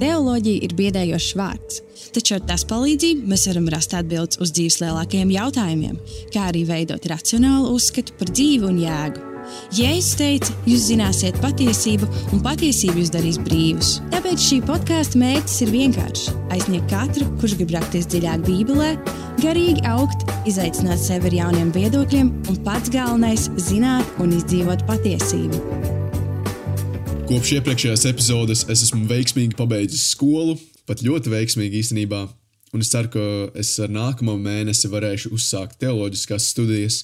Teoloģija ir biedējošs vārds, taču ar tās palīdzību mēs varam rast atbildes uz dzīves lielākajiem jautājumiem, kā arī veidot racionālu uzskatu par dzīvi un jēgu. Jēzus teica, jūs zināsiet patiesību, un patiesība jūs darīs brīvus. Tāpēc šī podkāstu mērķis ir vienkāršs - aizsniegt katru, kurš grib rakties dziļāk Bībelē, garīgi augt, izaicināt sevi ar jauniem viedokļiem, un pats galvenais - zināt un izdzīvot patiesību. Kopš iepriekšējās epizodes es esmu veiksmīgi pabeidzis skolu, pat ļoti veiksmīgi īstenībā. Un es ceru, ka es ar nākamo mēnesi varēšu uzsākt teoloģiskās studijas,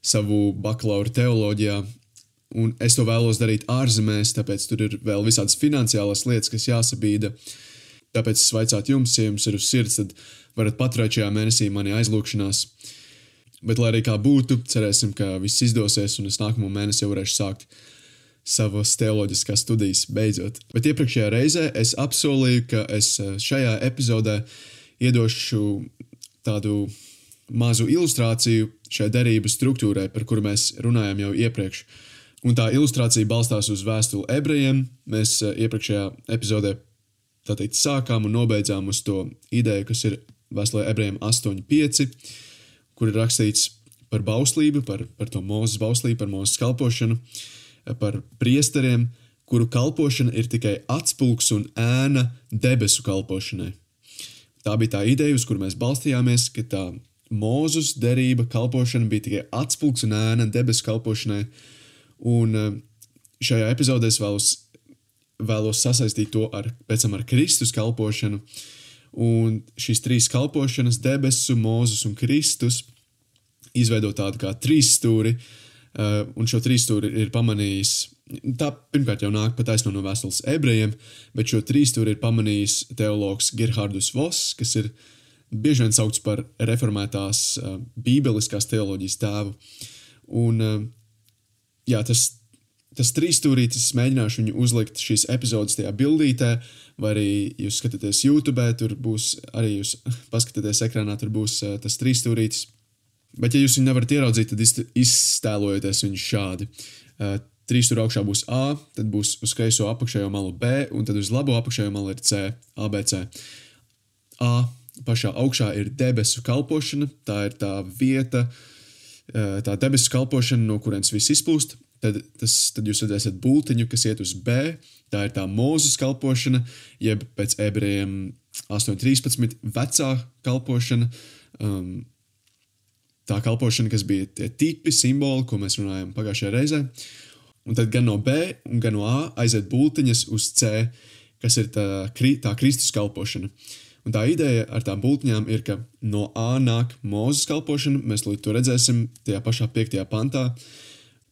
savu bakalaura teoloģijā. Un es to vēlos darīt ārzemēs, tāpēc tur ir vēl visādas finansiālas lietas, kas jāsabīda. Tāpēc es vaicātu jums, ja jums ir uz sirds, tad varat paturēt šajā mēnesī mani aizlūgšanās. Bet, lai arī kā būtu, cerēsim, ka viss izdosies, un es nākamo mēnesi jau varēšu sākt savas teoloģiskās studijas beidzot. Bet iepriekšējā reizē es apsolīju, ka es eh, šajā epizodē iedošu tādu mazu ilustrāciju šai derību struktūrai, par kuru mēs runājām jau iepriekš. Un tā ilustrācija balstās uz vēstuli ebrejiem. Mēs eh, iepriekšējā epizodē teikt, sākām un nobeidzām uz to ideju, kas ir vēstulē ebrejiem 8,5, kur ir rakstīts par bauslību, par, par to mūzes bauslību, par mūzes kalpošanu, par priesteriem, kuru kalpošana ir tikai atspulgs un ēna debesu kalpošanai. Tā bija tā ideja, uz kuru mēs balstījāmies, ka tā Mūzus derība kalpošana bija tikai atspūgs un ēna debesu kalpošanai. Un eh, šajā epizodē es vēlos, vēlos sasaistīt to ar, ar Kristus kalpošanu. Un šīs trīs kalpošanas, debesu, mūzus un Kristus, izveido tādu kā trīs stūri, uh, un šo trīs stūri ir pamanījis. Tā pirmkārt jau nāk pat aizno no vēstules ebrejiem, bet šo trīs stūri ir pamanījis teologs Gerhardus Voss, kas ir uh, bieži vien saukts par reformētās uh, bībeliskās teoloģijas tēvu. Un, uh, jā, tas, tas trīsstūrītis, es mēģināšu viņu uzlikt šīs epizodes tajā bildītē, vai arī jūs skatāties YouTube, tur būs arī jūs paskatāties ekrānā, tur būs uh, tas trīsstūrītis. Bet, ja jūs viņu nevarat ieraudzīt, tad iztēlojieties viņu šādi. Uh, Trīs tur augšā būs A, tad būs uz kreiso apakšējo malu B, un tad uz labo apakšējo malu ir C, ABC. A pašā augšā ir debesu kalpošana, tā ir tā vieta, tā debesu kalpošana, no kurienes viss izplūst. Tad, tas, tad jūs redzēsiet būtiņu, kas iet uz B. Tā ir tā mūzes kalpošana, jeb pēc ebrejiem 8,13 vecā kalpošana. Um, tā kalpošana, kas bija tie tipi, simboli, ko mēs runājām pagājušajā reizē. Un tad gan no B, gan no A aiziet būtiņas uz C, kas ir tā, tā Kristus kalpošana. Un tā ideja ar tām būtņām ir, ka no A nāk mūzes kalpošana, mēs to redzēsim tajā pašā piektajā pantā.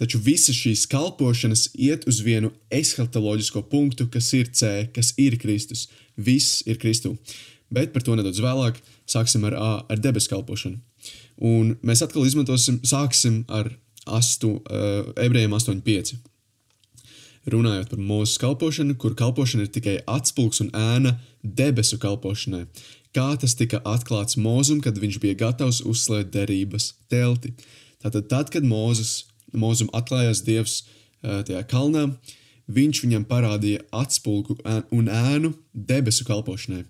Taču visas šīs kalpošanas iet uz vienu eshatoloģisko punktu, kas ir C, kas ir Kristus. Viss ir Kristu. Bet par to nedaudz vēlāk sāksim ar A, ar debesu kalpošanu. Un mēs atkal izmantosim, sāksim ar astu, uh, ebrejiem 8,5 runājot par mūsu kalpošanu, kur kalpošana ir tikai atspulgs un ēna debesu kalpošanai. Kā tas tika atklāts Mūzum, kad viņš bija gatavs uzslēgt derības telti. Tātad, tad, kad Mūzus, Mūzum atklājās Dievs eh, tajā kalnā, viņš viņam parādīja atspulgu un ēnu debesu kalpošanai.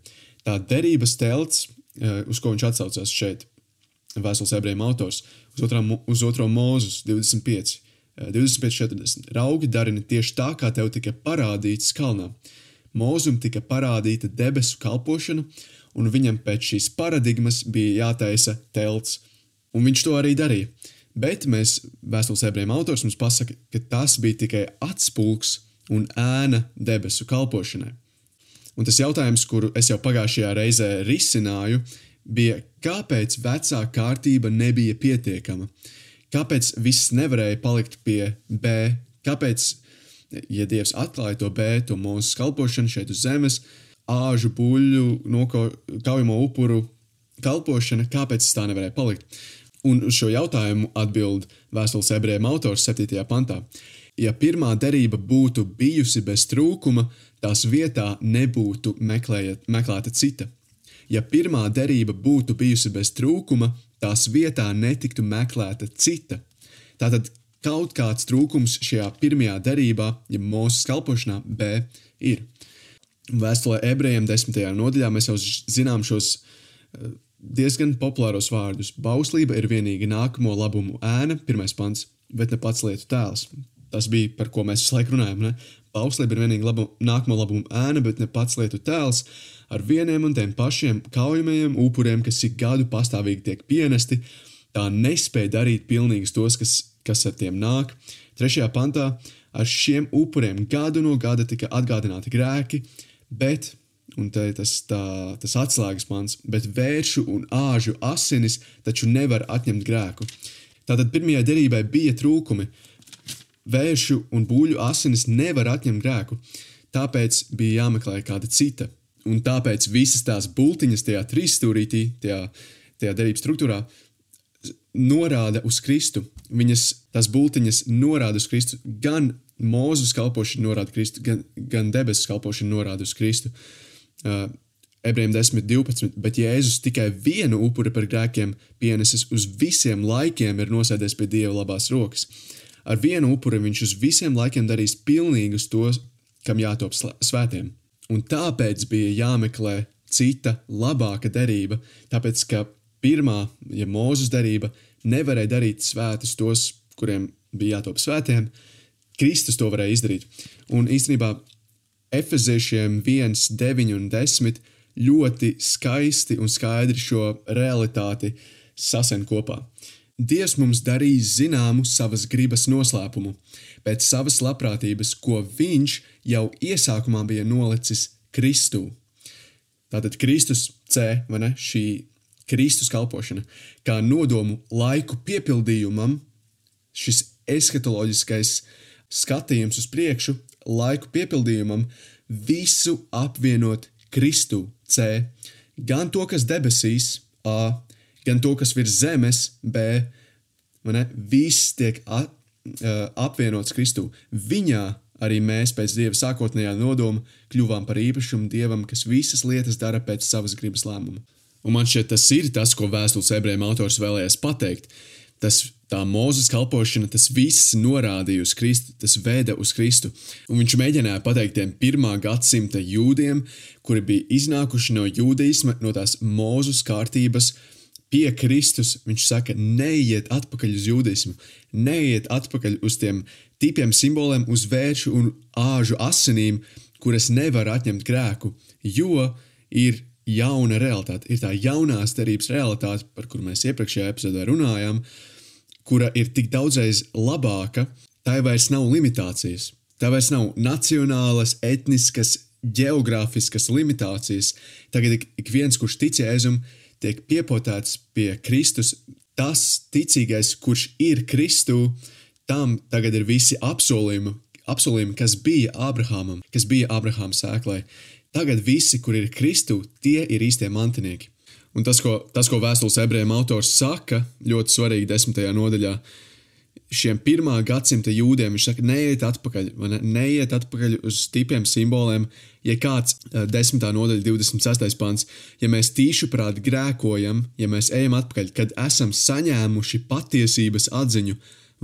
Tā derības telts, eh, uz ko viņš atsaucās šeit, Vēstules ebrejiem autors, uz, otrā, uz otro mūzus 25. 25.40. Raugi darina tieši tā, kā tev tika parādīts kalnā. Mūzum tika parādīta debesu kalpošana, un viņam pēc šīs paradigmas bija jātaisa telts, un viņš to arī darīja. Bet mēs, vēstules ebrejiem autors, mums pasaka, ka tas bija tikai atspulgs un ēna debesu kalpošanai. Un tas jautājums, kuru es jau pagājušajā reizē risināju, bija, kāpēc vecā kārtība nebija pietiekama? Kāpēc viss nevarēja palikt pie B? Kāpēc, ja Dievs atklāja to B, to mūsu kalpošanu šeit uz zemes, āžu, buļļu, nokaujamo upuru kalpošana, kāpēc tā nevarēja palikt? Un uz šo jautājumu atbild vēstules ebrejiem autors 7. pantā. Ja pirmā derība būtu bijusi bez trūkuma, tās vietā nebūtu meklējat, meklēta cita. Ja pirmā derība būtu bijusi bez trūkuma, tās vietā netiktu meklēta cita. Tātad kaut kāds trūkums šajā pirmajā derībā, ja mūsu kalpošanā, B, ir. Vēstulē ebrejiem desmitajā nodaļā mēs jau zinām šos uh, diezgan populāros vārdus. Bauslība ir vienīgi nākamo labumu ēna, pirmais pants, bet ne pats lietu tēls. Tas bija par ko mēs visu laiku runājam. Ne? Bauslība ir vienīgi labu, nākamo labumu ēna, bet ne pats lietu tēls ar vieniem un tiem pašiem kaujamajiem upuriem, kas ik gadu pastāvīgi tiek pienesti. Tā nespēja darīt pilnīgus tos, kas, kas ar tiem nāk. Trešajā pantā ar šiem upuriem gadu no gada tika atgādināti grēki, bet un te tas, tā, tas atslēgas mans, bet vēršu un āžu asinis taču nevar atņemt grēku. Tātad pirmajai derībai bija trūkumi. Vēršu un būļu asinis nevar atņemt grēku, tāpēc bija jāmeklē kāda cita. Un tāpēc visas tās bultiņas tajā trīsstūrītī, tajā, tajā derības struktūrā, norāda uz Kristu. Viņas, tās bultiņas norāda uz Kristu. Gan Mūzes kalpošana norāda Kristu, gan, gan debesu kalpošana norāda uz Kristu. Uh, uh, ebrejiem 10, 12, bet Jēzus tikai vienu upuri par grēkiem pienesis uz visiem laikiem, ir nosēdies pie Dieva labās rokas. Ar vienu upuri viņš uz visiem laikiem darīs pilnīgus tos, kam jātop svētiem. Un tāpēc bija jāmeklē cita, labāka derība, tāpēc ka pirmā, ja mūzes derība, nevarēja darīt svētus tos, kuriem bija jātop svētiem, Kristus to varēja izdarīt. Un īstenībā Efeziešiem 1, 9 un 10 ļoti skaisti un skaidri šo realitāti sasen kopā. Dievs mums darīs zināmu savas gribas noslēpumu, pēc savas labprātības, ko viņš jau iesākumā bija nolicis Kristū. Tātad Kristus C, vai ne, šī Kristus kalpošana, kā nodomu laiku piepildījumam, šis eskatoloģiskais skatījums uz priekšu, laiku piepildījumam visu apvienot Kristu C, gan to, kas debesīs A, gan to, kas virs zemes B, ne, viss tiek a, a, apvienots Kristū. Viņā arī mēs pēc Dieva sākotnējā nodoma kļuvām par īpašumu Dievam, kas visas lietas dara pēc savas gribas lēmuma. Un man šķiet, tas ir tas, ko vēstules ebrejiem autors vēlējās pateikt tas, tā mūzes kalpošana, tas viss norādīja uz Kristu, tas veda uz Kristu. Un viņš mēģināja pateikt tiem pirmā gadsimta jūdiem, kuri bija iznākuši no jūdeisma, no tās mūzes kārtības. Pie Kristus viņš saka, neiet atpakaļ uz jūdeismu, neiet atpakaļ uz tiem tipiem, simboliem, uz vēršu un āžu asinīm, kuras nevar atņemt grēku, jo ir jauna realitāte, ir tā jaunās derības realitāte, par kuru mēs iepriekšējā epizodē runājām, kura ir tik daudzreiz labāka, tai vairs nav limitācijas. Tā vairs nav nacionālas, etniskas, geogrāfiskas limitācijas. Tagad ik, viens, kurš tic Jēzum, tiek piepotēts pie Kristus. Tas ticīgais, kurš ir Kristū, tam tagad ir visi apsolījumi, apsolījumi kas bija Abrahamam, kas bija Abrahama sēklai. Tagad visi, kur ir Kristū, tie ir īstie mantinieki. Un tas, ko, tas, ko vēstules ebrejiem autors saka, ļoti svarīgi desmitajā nodaļā, šiem pirmā gadsimta jūdiem viņš saka, neiet atpakaļ, ne? neiet atpakaļ uz tipiem, simboliem. Ja kāds eh, desmitā nodaļa, 26. pants, ja mēs tīšuprāt grēkojam, ja mēs ejam atpakaļ, kad esam saņēmuši patiesības atziņu,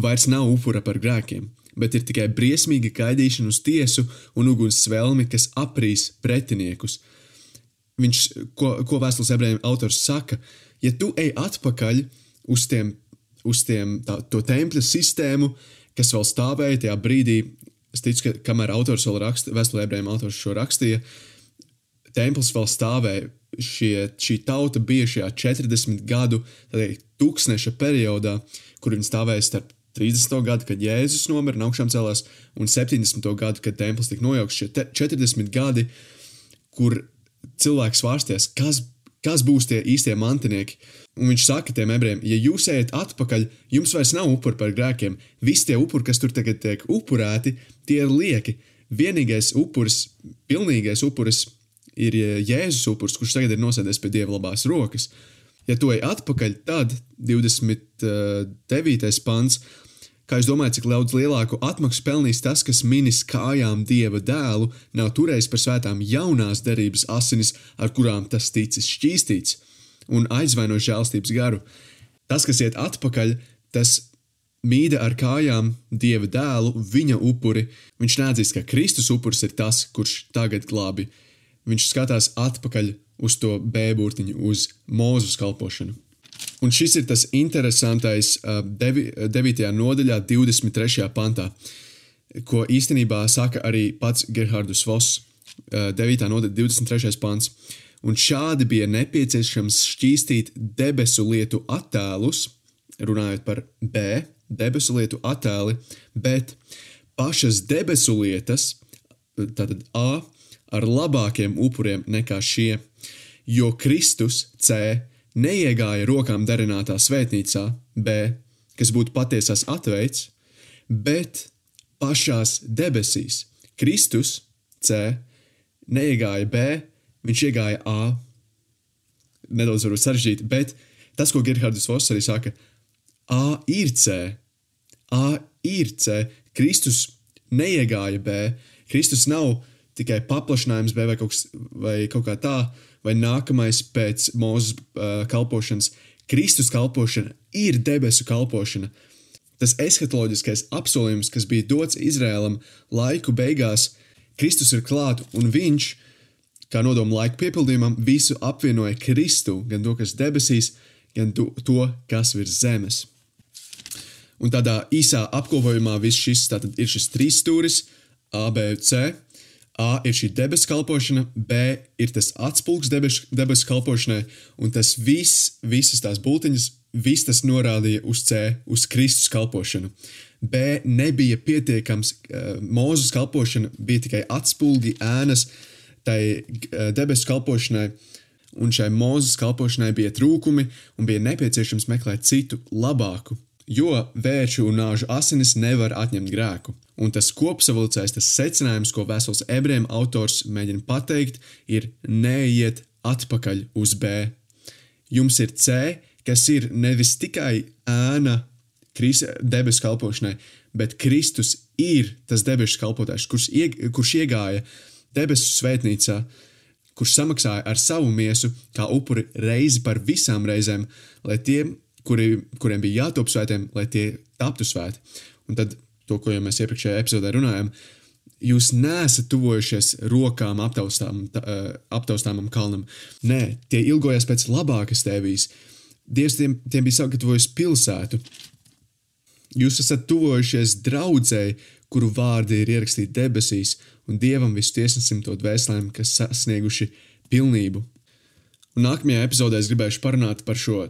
vairs nav upura par grēkiem, bet ir tikai briesmīga gaidīšana uz tiesu un uguns svelmi, kas aprīs pretiniekus – viņš, ko, ko vēstules ebrejiem autors saka, ja tu ej atpakaļ uz, tiem, uz tiem, tā, to tempļa sistēmu, kas vēl stāvēja tajā brīdī, es ticu, ka kamēr autors vēl raksta, vēstulē ebrejiem autors šo rakstīja, templis vēl stāvēja, šie, šī tauta bija šajā 40 gadu tūkstneša periodā, kur viņi stāvēja starp 30. gadu, kad Jēzus nomira un augšām celās, un 70. gadu, kad templis tika nojaukts. Šie 40 gadi, kur cilvēks svārsties, kas, kas būs tie īstie mantinieki. Un viņš saka tiem ebrejiem, ja jūs ejat atpakaļ, jums vairs nav upuri par grēkiem. Visi tie upuri, kas tur tagad tiek upurēti, tie ir lieki. Vienīgais upuris, pilnīgais upuris ir Jēzus upuris, kurš tagad ir nosēdies pie Dieva labās rokas. Ja tu ej atpakaļ, tad 29. pants Kā jūs domājat, cik daudz lielāku atmaksu pelnīs tas, kas minis kājām dieva dēlu, nav turējis par svētām jaunās derības asinis, ar kurām tas ticis šķīstīts, un aizvaino žēlstības garu? Tas, kas iet atpakaļ, tas mīda ar kājām dieva dēlu, viņa upuri. Viņš neatzīst, ka Kristus upuris ir tas, kurš tagad glābi viņš skatās atpakaļ uz to B burtiņu, uz mūzes kalpošanu. Un šis ir tas interesantais uh, devi, 9. nodaļā, 23. pantā, ko īstenībā saka arī pats Gerhardus Voss, uh, 9. nodaļa, 23. pants. Un šādi bija nepieciešams šķīstīt debesu lietu attēlus, runājot par B, debesu lietu attēli, bet pašas debesu lietas, tātad A, ar labākiem upuriem nekā šie, jo Kristus C neiegāja rokām darinātā svētnīcā B, kas būtu patiesās atveids, bet pašās debesīs. Kristus C neiegāja B, viņš iegāja A. Nedaudz varbūt sarežģīti, bet tas, ko Gerhards Voss arī saka, A ir C. A ir C. Kristus neiegāja B. Kristus nav tikai paplašinājums B vai kaut, kas, vai kaut kā tā, vai nākamais pēc mūzes uh, kalpošanas. Kristus kalpošana ir debesu kalpošana. Tas eskatoloģiskais apsolījums, kas bija dots Izrēlam laiku beigās, Kristus ir klāt un viņš, kā nodoma laika piepildījumam, visu apvienoja Kristu, gan to, kas debesīs, gan to, kas virs zemes. Un tādā īsā apkopojumā viss šis ir šis trīs stūris, A, B, C. A ir šī debesu kalpošana, B ir tas atspulgs debesu, debesu kalpošanai, un tas viss, visas tās bultiņas, viss tas norādīja uz C, uz Kristus kalpošanu. B nebija pietiekams, uh, mūzes kalpošana bija tikai atspulgi, ēnas tai uh, debesu kalpošanai, un šai mūzes kalpošanai bija trūkumi, un bija nepieciešams meklēt citu, labāku, jo vēršu un nāžu asinis nevar atņemt grēku. Un tas kopsavilcējs, tas secinājums, ko vēstules ebrejiem autors mēģina pateikt, ir neiet atpakaļ uz B. Jums ir C, kas ir nevis tikai ēna debesu kalpošanai, bet Kristus ir tas debesu kalpotājs, kurš, ieg, kurš iegāja debesu svētnīcā, kurš samaksāja ar savu miesu kā upuri reizi par visām reizēm, lai tie kuri, kuriem bija jātop svētiem, lai tie taptu svēti. Un tad to, ko jau mēs iepriekšējā epizodē runājām, jūs neesat tuvojušies rokām aptaustām, tā, aptaustāmam kalnam. Nē, tie ilgojas pēc labākas tevīs. Dievs tiem, tiem bija sagatavojis pilsētu. Jūs esat tuvojušies draudzēji, kuru vārdi ir ierakstīti debesīs, un Dievam visu tiesnesim to dvēselēm, kas sasnieguši pilnību. Un nākamajā epizodē es gribēšu parunāt par šo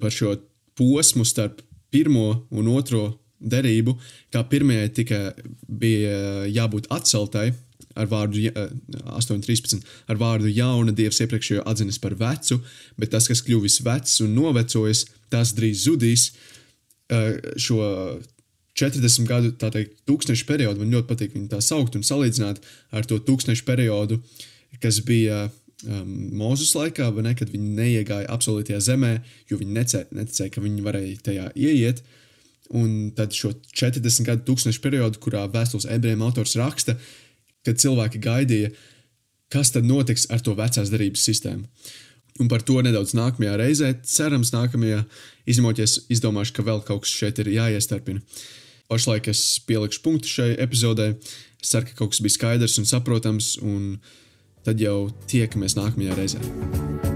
par šo posmu starp pirmo un otro derību, kā pirmajai tika, bija jābūt atceltai ar vārdu 8.13, ar vārdu jauna dievs iepriekšējo atzinis par vecu, bet tas, kas kļuvis vecs un novecojis, tas drīz zudīs. Šo 40 gadu, tā teikt, tūkstošu periodu, man ļoti patīk viņu tā saukt un salīdzināt ar to tūkstošu periodu, kas bija um, Mozus laikā, ne, kad viņi neiegāja apsolītajā zemē, jo viņi necē, neticēja, ka viņi varēja tajā ieiet. Un tad šo 40 gadu tūkstošu periodu, kurā vēstules ebrejiem autors raksta, kad cilvēki gaidīja, kas tad notiks ar to vecās darības sistēmu. Un par to nedaudz nākamajā reizē, cerams, nākamajā izņemoties, izdomāšu, ka vēl kaut kas šeit ir jāiestarpina. Pašlaik es pielikšu punktu šai epizodē. Es ceru, ka kaut kas bija skaidrs un saprotams, un tad jau tiekamies nākamajā reizē.